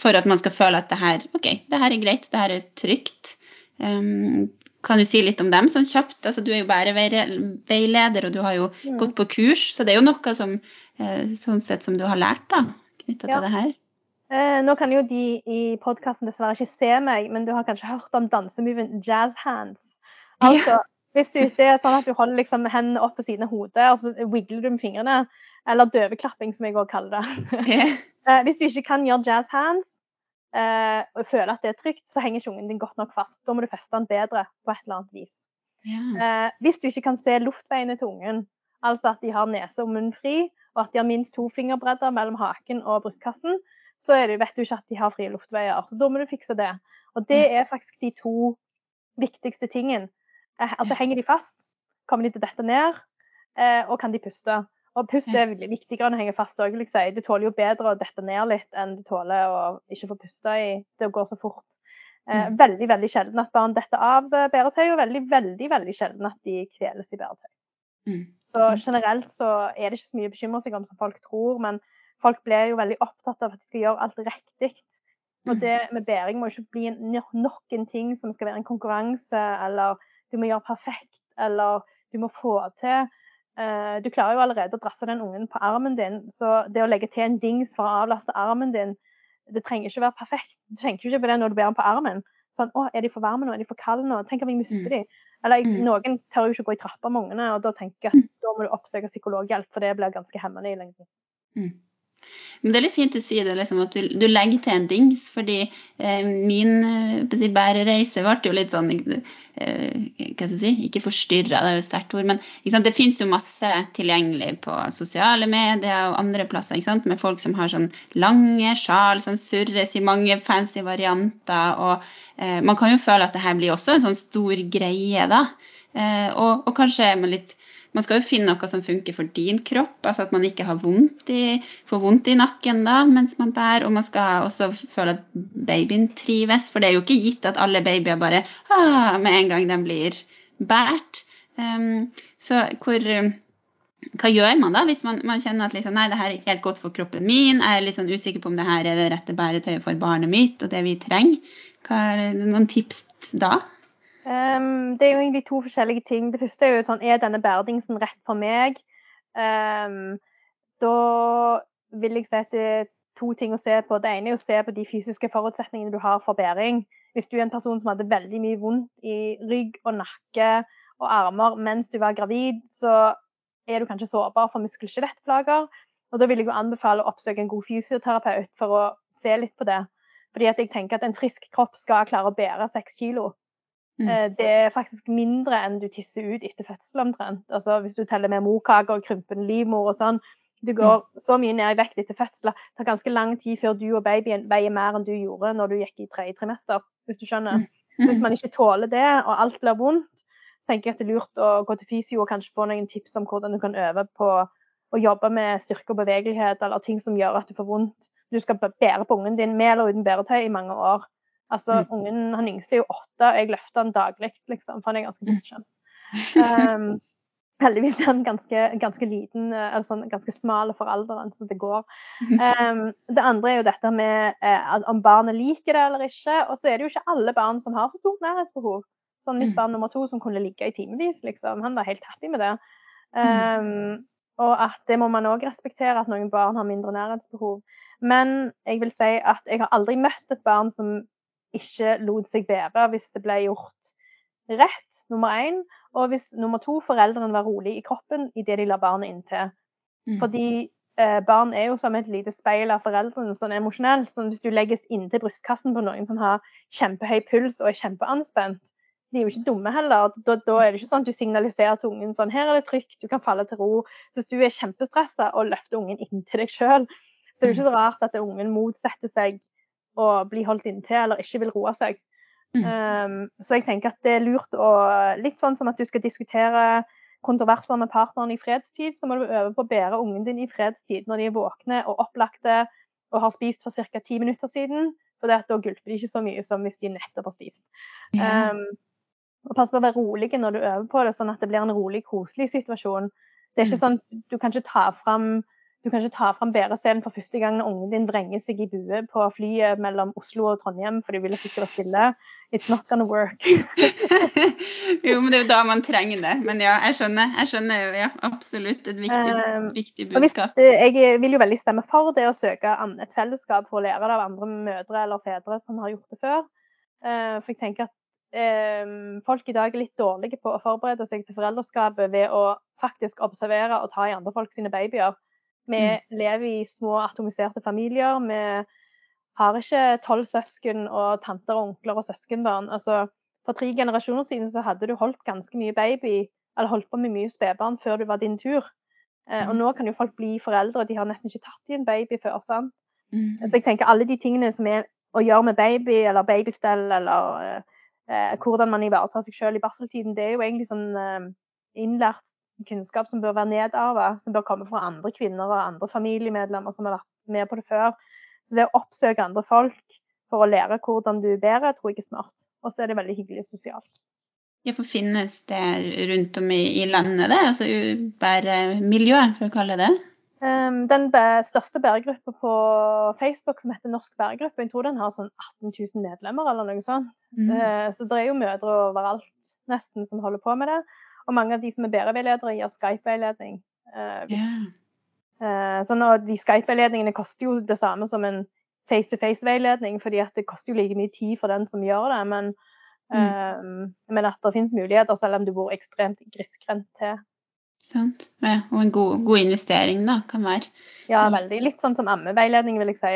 for at man skal føle at det her, ok, det her er greit, det her er trygt. Um, kan du si litt om dem sånn kjapt? Altså, du er jo bare veileder, og du har jo Mm. gått på kurs, så det er jo noe som, eh, sånn sett som du har lært da, knyttet Ja. til det her. Eh, nå kan jo de i podkasten dessverre ikke se meg, men du har kanskje hørt om dansemoven jazz hands. Altså, hvis du, ute er sånn at du holder liksom hendene opp på siden av hodet, og så wiggler du med fingrene. Eller døveklapping, som jeg òg kaller det. Yeah. Eh, hvis du ikke kan gjøre jazz hands eh, og føler at det er trygt, så henger ikke ungen din godt nok fast. Da må du feste den bedre på et eller annet vis. Ja. Eh, hvis du ikke kan se luftveiene til ungen, altså at de har nese og munn fri, og at de har minst to fingerbredder mellom haken og brystkassen, så er det, vet du ikke at de har frie luftveier. Så da må du fikse det. Og det er faktisk de to viktigste tingene. Eh, altså henger de fast, kommer de til å dette ned, eh, og kan de puste. Og pust er viktigere enn å henge fast òg, vil jeg si. Du tåler jo bedre å dette ned litt enn du tåler å ikke få puste i det går så fort. Eh, veldig veldig sjelden at barn detter av bæretøy, og veldig veldig, veldig sjelden at de kveles i bæretøy. Mm. Så generelt så er det ikke så mye å bekymre seg om som folk tror, men folk blir jo veldig opptatt av at de skal gjøre alt riktig. Og det med bæring må ikke bli nok en ting som skal være en konkurranse, eller du må gjøre perfekt, eller du må få til. Eh, du klarer jo allerede å drasse den ungen på armen din, så det å legge til en dings for å avlaste armen din, det trenger ikke å være perfekt. Du tenker jo ikke på det når du ber den på armen. Sånn, å, er de for varme nå? Er de for kalde nå? Tenk om jeg mister Mm. de? Eller jeg, Mm. noen tør jo ikke å gå i trappa med ungene, og da tenker jeg at da må du oppsøke psykologhjelp, for det blir ganske hemmende i lengden. Men det er litt fint å si det, liksom, at du, du legger til en dings, fordi eh, min eh, si, bærereise ble jo litt sånn eh, Hva skal jeg si Ikke forstyrra, det er jo et sterkt ord, men sant, det fins jo masse tilgjengelig på sosiale medier og andre plasser sant, med folk som har sånn lange sjal som surres i mange fancy varianter. og eh, Man kan jo føle at det her blir også en sånn stor greie, da. Eh, og, og kanskje med litt man skal jo finne noe som funker for din kropp, altså at man ikke vondt i, får vondt i nakken da, mens man bærer. Og man skal også føle at babyen trives, for det er jo ikke gitt at alle babyer bare ah, med en gang de blir båret. Um, så hvor hva gjør man da hvis man, man kjenner at liksom, nei, det her er ikke helt godt for kroppen min, jeg er litt sånn usikker på om det her er det rette bæretøyet for barnet mitt og det vi trenger? Hva er noen tips da? Um, det er jo egentlig to forskjellige ting. Det første er jo sånn Er denne bæredingsen rett for meg? Um, da vil jeg si at det er to ting å se på. Det ene er å se på de fysiske forutsetningene du har for bæring. Hvis du er en person som hadde veldig mye vondt i rygg og nakke og armer mens du var gravid, så er du kanskje sårbar for muskel-skjelettplager. Og da vil jeg jo anbefale å oppsøke en god fysioterapeut for å se litt på det. Fordi at jeg tenker at en frisk kropp skal klare å bære seks kilo. Mm. Eh, Det er faktisk mindre enn du tisser ut etter fødsel omtrent. Altså Hvis du teller med morkake og krympende livmor og sånn. Du går så mye ned i vekt etter fødsel. Det tar ganske lang tid før du og babyen veier mer enn du gjorde når du gikk i tredje trimester. hvis du skjønner. Så hvis man ikke tåler det, og alt blir vondt, så tenker jeg at det er lurt å gå til fysio og kanskje få noen tips om hvordan du kan øve på å jobbe med styrke og bevegelighet eller ting som gjør at du får vondt. Du skal bære på ungen din med eller uten bæretøy i mange år. Altså, mm. ungen, Han yngste er jo åtte, og jeg løfter han daglig, liksom, for han er ganske mm. bortskjemt. Um, heldigvis er han ganske, ganske liten, altså ganske smal for alderen, så det går. Um, det andre er jo dette med uh, om barnet liker det eller ikke. Og så er det jo ikke alle barn som har så stort nærhetsbehov. Sånn Mitt barn nummer to som kunne ligge i timevis, liksom. Han var helt happy med det. Um, og at det må man òg respektere, at noen barn har mindre nærhetsbehov. Men jeg vil si at jeg har aldri møtt et barn som ikke lot seg bære hvis det ble gjort rett, nummer én. Og hvis nummer to, foreldrene var rolig i kroppen idet de la barnet inntil. Mm. Fordi eh, barn er jo som et lite speil av foreldrene sånn emosjonelt. Sånn hvis du legges inntil brystkassen på noen som har kjempehøy puls og er kjempeanspent, de er jo ikke dumme heller. Da, da, er det ikke sånn at du signaliserer til ungen sånn her er det trygt, du kan falle til ro. Så hvis du er kjempestressa og løfter ungen inntil deg sjøl, så det er det ikke så rart at ungen motsetter seg å bli holdt inntil eller ikke vil roe seg. Mm. Um, så jeg tenker at det er lurt å Litt sånn som at du skal diskutere kontroverser med partneren i fredstid, så må du øve på å bære ungen din i fredstid når de er våkne og opplagte og har spist for ca. ti minutter siden. For da gulper de ikke så mye som hvis de nettopp har spist. Yeah. Um, og pass på å være rolig når du øver på det, sånn at det blir en rolig, koselig situasjon. Det er ikke mm. sånn, Du kan ikke ta fram du kan ikke ta fram bæreselen for første gang når ungen din vrenger seg i bue på flyet mellom Oslo og Trondheim for de vil at du skal være stille. It's not gonna work. jo, men det er jo da man trenger det. Men ja, jeg skjønner. Jeg skjønner ja, absolutt et viktig, um, viktig budskap. Hvis, jeg vil jo veldig stemme for det å søke et fellesskap for å lære det av andre mødre eller fedre som har gjort det før. Uh, for jeg tenker at um, folk i dag er litt dårlige på å forberede seg til foreldreskapet ved å faktisk observere og ta i andre folk sine babyer. Vi mm. lever i små atomiserte familier. Vi har ikke tolv søsken og tanter og onkler og søskenbarn. Altså, for tre generasjoner siden så hadde du holdt ganske mye baby, eller holdt på med mye spedbarn før det var din tur. Eh, og mm. nå kan jo folk bli foreldre, de har nesten ikke tatt i en baby før. sant? Mm. Så jeg tenker alle de tingene som er å gjøre med baby, eller babystell, eller eh, eh, hvordan man ivaretar seg selv i barseltiden, det er jo egentlig sånn eh, innlært kunnskap som bør være nedarva, som bør komme fra andre kvinner og andre familiemedlemmer som har vært med på det før. Så det å oppsøke andre folk for å lære hvordan du bærer, tror jeg er smart. Og så er det veldig hyggelig sosialt. Ja, for finnes det rundt om i, landet, det? Altså bæremiljø, for å kalle det det? Um, den største bæregruppa på Facebook som heter Norsk bæregruppe, jeg tror den har sånn 18 000 medlemmer eller noe sånt. Mm. Uh, så det er jo mødre overalt nesten som holder på med det. Og mange av de som er bæreveiledere, gir Skype-veiledning. Uh, yeah. uh, så nå, de Skype-veiledningene koster jo det samme som en face-to-face-veiledning, fordi at det koster jo like mye tid for den som gjør det. Men, mm. men at det finnes muligheter, selv om du bor ekstremt grisgrendt til. Sant. Ja, og en god, god, investering, da, kan være. Ja, veldig. Litt sånn som ammeveiledning, vil jeg si.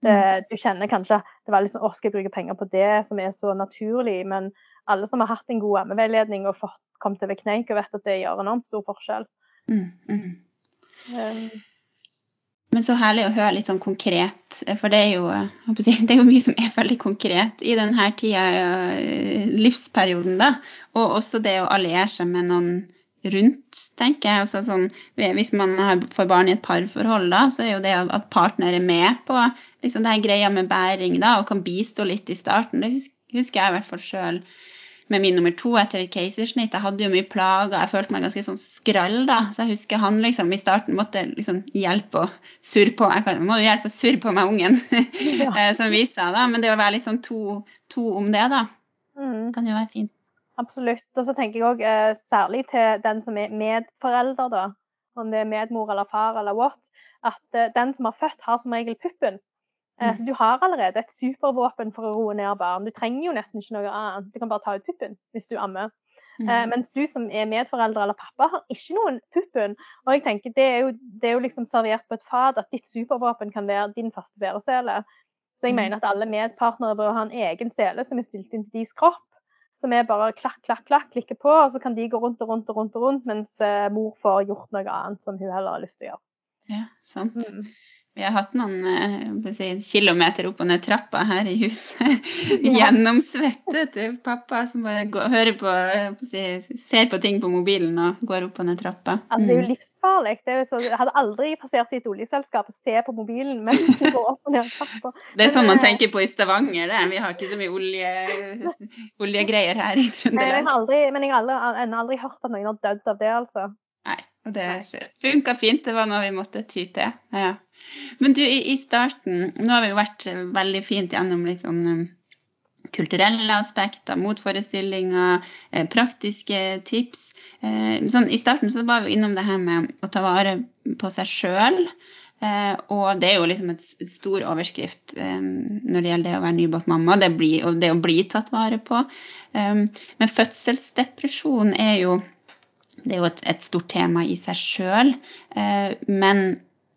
Det, mm. du kjenner kanskje det var litt sånn, å, skal jeg bruke penger på det som er så naturlig? Men alle som har hatt en god ammeveiledning og fått kommet over kneik, og vet at det gjør enormt stor forskjell. Mm, mm. Um, men så herlig å høre litt sånn konkret, for det er jo, det er jo mye som er veldig konkret i denne tida, livsperioden, da. Og også det å alliere seg med noen rundt, tenker jeg. Altså, sånn, hvis man får barn i et parforhold, da, så er jo det at partner er med på liksom, det her greia med bæring da, og kan bistå litt i starten. Det husker jeg i hvert fall sjøl med min nummer to etter et keisersnitt. Jeg hadde jo mye plager, jeg følte meg ganske sånn skrall da. Så jeg husker han liksom i starten måtte liksom hjelpe å surre på Jeg kan, må jo hjelpe å surre på meg ungen, ja. Eh, som vi seg, da. Men det å være litt sånn to, to om det, da, mm. kan jo være fint. Absolutt. Og så tenker jeg òg eh, særlig til den som er medforelder, da. Om det er medmor eller far eller what. At eh, den som har født, har som regel puppen. Eh, mm. Så du har allerede et supervåpen for å roe ned barn. Du trenger jo nesten ikke noe annet. Du kan bare ta ut puppen hvis du ammer. Mm. Eh, mens du som er medforeldre eller pappa, har ikke noen puppen. Og jeg tenker det er jo, det er jo liksom servert på et fat at ditt supervåpen kan være din faste væresele. Så jeg mm. mener at alle medpartnere bør ha en egen sele som er stilt inn til deres kropp som er bare klakk, klakk, klakk, klikker på, og så kan de gå rundt og rundt og rundt, og rundt mens uh, mor får gjort noe annet som hun heller har lyst til å gjøre. Ja, sant. Mm. Vi har hatt noen eh, si, kilometer opp og ned trappa her i huset. Gjennomsvettet til pappa som bare går, hører på, si, ser på ting på mobilen og går opp og ned trappa. Altså, det er jo mm. livsfarlig. Det er jo så, jeg hadde aldri passert i et oljeselskap og se på mobilen mens du går opp og ned trappa. Det er sånn man eh, tenker på i Stavanger. Det. Vi har ikke så mye olje, oljegreier her i Trøndelag. Men jeg har aldri, aldri hørt at noen har dødd av det, altså. Nei, og det funka fint. Det var noe vi måtte ty til. Ja. Men du, i, i, starten Nå har vi jo vært veldig fint gjennom litt sånn um, kulturelle aspekter, motforestillinger, eh, praktiske tips. Eh, sånn, I starten så var vi innom det her med å ta vare på seg sjøl. Eh, og det er jo liksom et, et stor overskrift eh, når det gjelder det å være nybakt mamma det bli, og det å bli tatt vare på. Eh, men fødselsdepresjon er jo, det er jo et, et stort tema i seg sjøl. Eh, men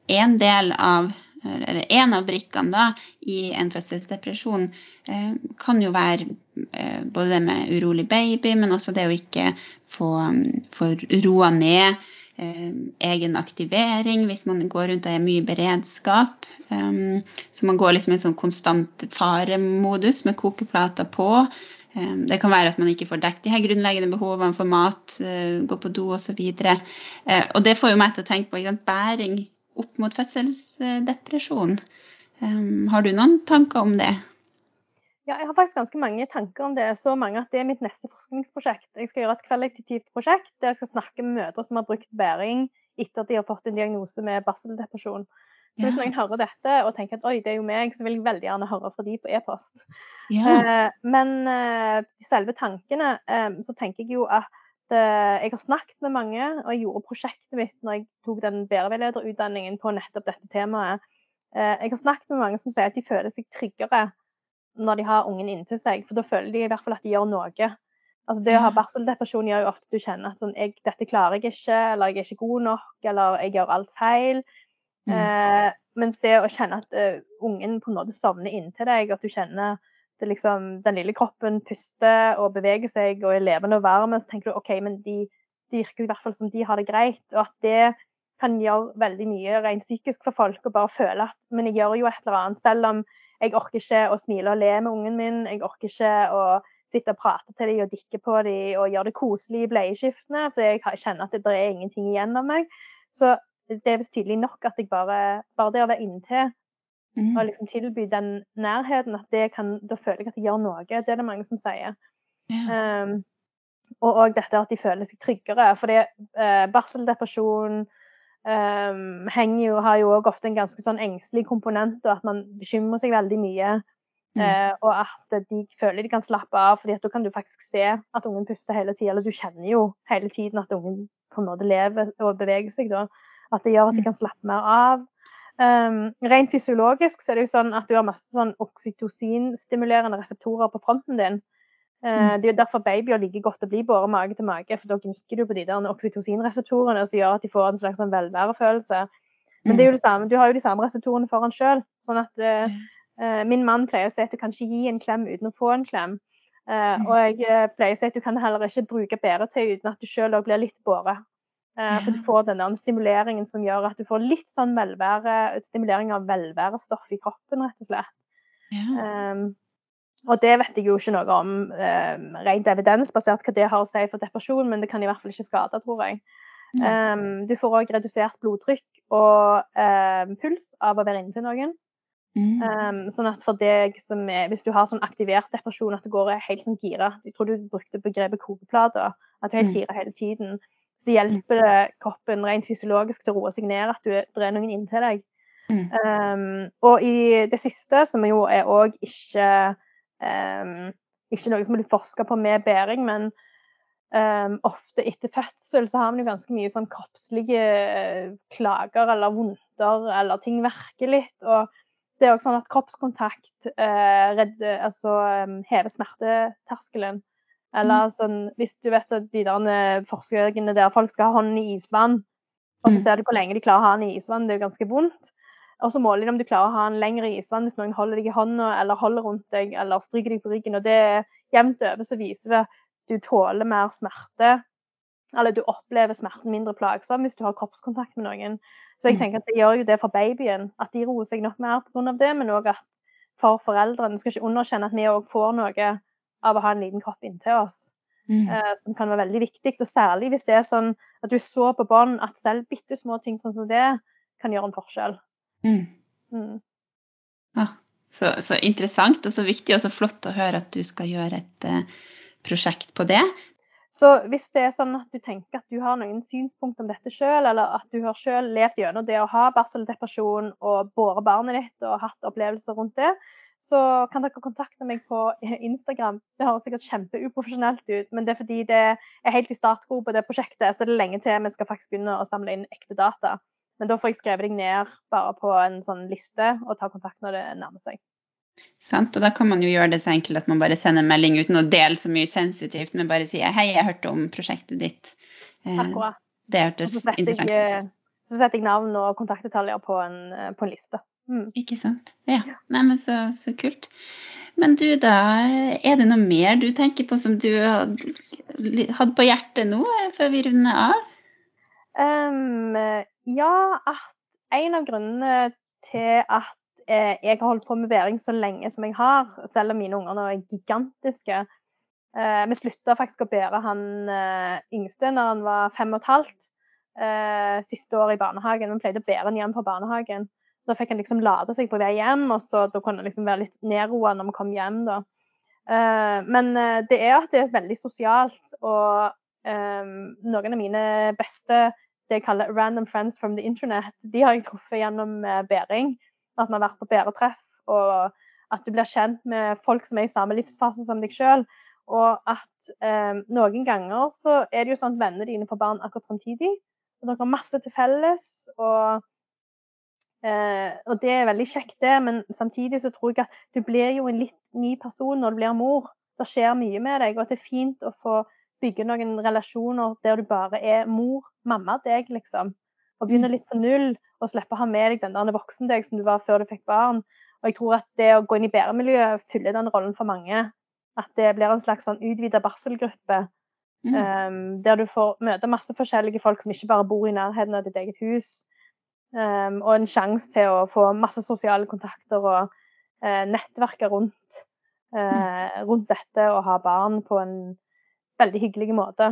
en del av eller en av brikkene da, i en fødselsdepresjon eh, kan jo være eh, både det med urolig baby, men også det å ikke få, få roa ned. Eh, egen aktivering hvis man går rundt og er mye i beredskap. Så man går liksom i en sånn konstant faremodus med kokeplater på. Det kan være at man ikke får dekket de her grunnleggende behovene for mat, gå på do osv. Uh, og det får jo meg til å tenke på bæring opp mot fødselsdepresjon. Um, har du noen tanker om det? Ja, jeg har faktisk ganske mange tanker om det. Så mange at det er mitt neste forskningsprosjekt. Jeg skal gjøre et kvalitativt prosjekt der jeg skal snakke med mødre som har brukt bæring etter at de har fått en diagnose med barseldepresjon. Så hvis ja. noen hører dette og tenker at oi, det er jo meg, så vil jeg veldig gjerne høre fra de på e-post. Ja. Eh, men eh, selve tankene, eh, så tenker jeg jo at jeg har snakket med mange, og jeg gjorde prosjektet mitt når jeg tok den bæreveilederutdanningen på nettopp dette temaet. Eh, jeg har snakket med mange som sier at de føler seg tryggere når de har ungen inntil seg, for da føler de i hvert fall at de gjør noe. Altså Det å ha barseldepresjon gjør jo ofte at du kjenner at sånn, jeg, dette klarer jeg ikke, eller jeg er ikke god nok, eller jeg gjør alt feil. Mm. Eh, mens det å kjenne at uh, ungen på en måte sovner inntil deg, at du kjenner det liksom, den lille kroppen puster og beveger seg og er levende og varm, så tenker du OK, men de, de virker i hvert fall som de har det greit. Og at det kan gjøre veldig mye rent psykisk for folk å bare føle at Men jeg gjør jo et eller annet, selv om jeg orker ikke å smile og le med ungen min. Jeg orker ikke å sitte og prate til dem og dikke på dem og gjøre det koselig i bleieskiftene, for jeg kjenner at det, det er ingenting igjen av meg. Så det er visst tydelig nok at jeg bare, bare det å være inntil Mm. Og liksom tilby den nærheten, at det kan, da føler jeg at jeg gjør noe. Det er det mange som sier. Yeah. Um, og òg dette at de føler seg tryggere. For uh, barseldepresjon um, jo, har jo òg ofte en ganske sånn engstelig komponent, og at man bekymrer seg veldig mye. Mm. Uh, og at de føler de kan slappe av, for da kan du faktisk se at ungen puster hele tida. Eller du kjenner jo hele tiden at ungen på en måte lever og beveger seg da. At det gjør at de mm. kan slappe mer av. Um, rent fysiologisk så er det jo sånn at du har masse sånn oksytocinstimulerende reseptorer på fronten din. Uh, Det er jo derfor babyer liker godt å bli båret mage til mage, for da gnikker du på de der oksytocinreseptorene som gjør at de får en slags sånn velværefølelse. Men det er jo det samme, du har jo de samme reseptorene foran sjøl. Sånn at uh, uh, min mann pleier å si at du kan ikke gi en klem uten å få en klem. og jeg pleier å si at du kan heller ikke bruke bæretøy uten at du sjøl òg blir litt båret. Eh, for du får denne stimuleringen som gjør at du får litt sånn velvære, stimulering av velværestoff i kroppen, rett og slett. Ja. Um, og det vet jeg jo ikke noe om um, rent evidensbasert hva det har å si for depresjon, men det kan i hvert fall ikke skade, tror jeg. Um, du får òg redusert blodtrykk og puls av å være inne til noen. Mm. Sånn at for deg som er, Hvis du har sånn aktivert depresjon, at det går helt sånn gira Jeg tror du brukte begrepet kokeplate. At du er helt mm. gira hele tiden så hjelper det kroppen rent fysiologisk til å roe seg ned at du drar noen inntil deg. Mm. Um, og i det siste, som jo er òg ikke um, ikke noe som blir forska på med bæring, men um, ofte etter fødsel så har man jo ganske mye sånn kroppslige klager eller vondter, eller ting verker litt. Og det er også sånn at kroppskontakt uh, redder, altså, hever smerteterskelen. Eller mm. sånn, hvis du vet at de der forskerne forsøkene der folk skal ha hånden i isvann, og så mm. ser du hvor lenge de klarer å ha den i isvann, det er jo ganske vondt. Og så måler de om du klarer å ha den lenger i isvann hvis noen holder deg i hånda eller holder rundt deg eller stryker deg på ryggen. Og det er jevnt over så viser det at du tåler mer smerte eller du opplever smerten mindre plagsom hvis du har kroppskontakt med noen. Så jeg mm. tenker at det gjør jo det for babyen, at de roer seg nok mer pga. det, men òg at for foreldrene skal ikke underkjenne at vi òg får noe av å ha en liten kropp inntil oss. Mm. Eh, som kan være veldig viktig. Og særlig hvis det er sånn at du så på bånd at selv bitte små ting sånn som det kan gjøre en forskjell. Mm. Mm. Ja, så, så, interessant og så viktig og så flott å høre at du skal gjøre et uh, prosjekt på det. Så hvis det er sånn at du tenker at du har noen synspunkt om dette sjøl, eller at du har sjøl levd gjennom det å ha barseldepresjon og båret barnet ditt og hatt opplevelser rundt det, så kan dere kontakte meg på Instagram. Det høres sikkert kjempeuprofesjonelt ut, men det er fordi det er helt i startgropa det prosjektet, så det er lenge til vi skal faktisk begynne å samle inn ekte data. Men da får jeg skrevet deg ned bare på en sånn liste og ta kontakt når det nærmer seg. Sant? Og da kan man jo gjøre det så enkelt at man bare sender en melding uten å dele så mye sensitivt, men bare sier 'hei, jeg hørte om prosjektet ditt'. Eh, Akkurat. Det hørtes interessant ut. Eh, så setter jeg navn og kontaktdetaljer på en, eh, på en liste. Mm. Ikke sant. Ja. Nei, men så, så, kult. Men du, da. Er det noe mer du tenker på som du hadde på hjertet nå, før vi runder av? Um, ja, at en av grunnene til at eh, jeg har holdt på med bæring så lenge som jeg har, selv om mine unger nå er gigantiske. Eh, vi slutta faktisk å bære han eh, yngste når han var fem og et halvt. Eh, siste år i barnehagen. Vi pleide å bære han hjem fra barnehagen. Da fikk han liksom lade seg på vei hjem, og så da kunne han liksom være litt nedroa når vi kom hjem. da. Uh, men eh, det er at det er veldig sosialt, og noen av mine beste det jeg kaller random friends from the internet, de har jeg truffet gjennom bæring. At vi har vært på bæretreff, og at du blir kjent med folk som er i samme livsfase som deg sjøl. Og at um, noen ganger så er det jo sånn at vennene dine får barn akkurat samtidig. Og dere har masse til felles. Og, eh, og, det er veldig kjekt, det. Men samtidig så tror jeg at du blir jo en litt ny person når du blir mor. Det skjer mye med deg, og at det er fint å få bygge noen relasjoner der du bare er mor, mamma, deg, liksom. Og begynne mm. litt på null og slippe å ha med deg den der voksen deg som du var før du fikk barn. Og jeg tror at det å gå inn i bæremiljøet fyller den rollen for mange. At det blir en slags sånn utvida barselgruppe. Mm. Um, der du får møte masse forskjellige folk som ikke bare bor i nærheten av ditt eget hus. Um, og en sjanse til å få masse sosiale kontakter og uh, nettverke rundt, uh, rundt dette og ha barn på en veldig hyggelig måte.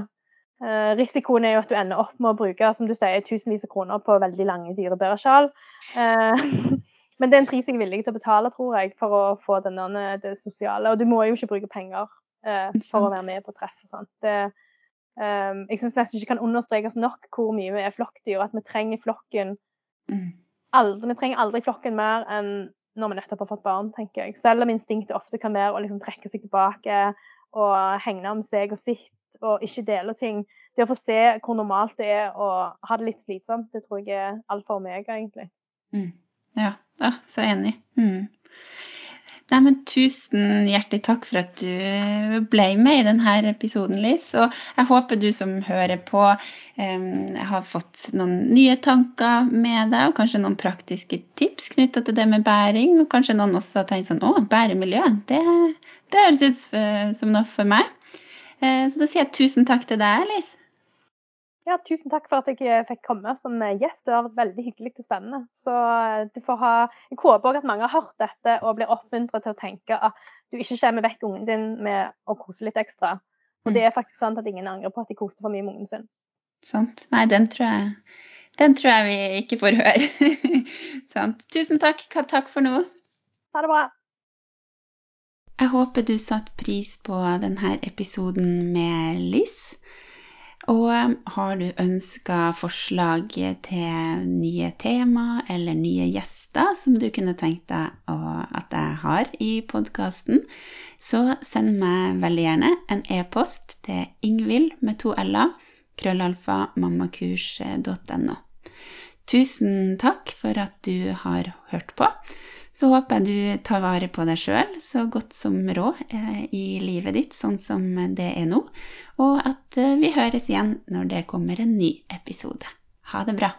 Uh, risikoen er jo at du ender opp med å bruke som du sier, tusenvis av kroner på veldig lange, dyre bæresjal. Eh, men det er en pris jeg er villig til å betale, tror jeg, for å få denne, det sosiale. Og du må jo ikke bruke penger eh, for å være med på treff og sånt. Det, um, jeg syns nesten ikke kan understrekes nok hvor mye vi er flokkdyr, og at vi trenger flokken. Mm. Aldri, vi trenger aldri flokken mer enn når vi nettopp har fått barn, tenker jeg. Selv om instinktet ofte kan være å liksom trekke seg tilbake og hegne om seg og sitt og ikke dele ting. Det å få se hvor normalt det er å ha det litt slitsomt, det tror jeg er alfa og omega, egentlig. Mm. Ja, ja, så enig. Mm. Nei, men Tusen hjertelig takk for at du ble med i denne episoden, Liss. Og jeg håper du som hører på, um, har fått noen nye tanker med deg, og kanskje noen praktiske tips knytta til det med bæring. Og kanskje noen også har tenkt sånn Å, bæremiljø, det, det høres ut som noe for meg. Eh, så da sier jeg tusen takk til deg, Alice. Ja, tusen takk for at jeg eh, fikk komme som eh, gjest. Det har vært veldig hyggelig og spennende. Så du får ha Jeg håper òg at mange har hørt dette og blir oppmuntret til å tenke at du ikke kommer vekk ungen din med å kose litt ekstra. Og det mm. er faktisk sant at ingen angrer på at de koste for mye med ungen sin. Sant. Nei, den tror jeg, den tror jeg vi ikke får høre. sant. Tusen takk. Takk for nå. Ha det bra. Jeg håper du satte pris på denne episoden med Liss. Og um, har du ønska forslag til nye tema eller nye gjester som du kunne tenkt deg at jeg har i podkasten, så send meg veldig gjerne en e-post til ingvild med to l-er, krøllalfa mammakurs.no. Tusen takk for at du har hørt på. Så håper jeg du tar vare på deg sjøl så godt som råd eh, i livet ditt, sånn som det er nå. Og at eh, vi høres igjen når det kommer en ny episode. Ha det bra.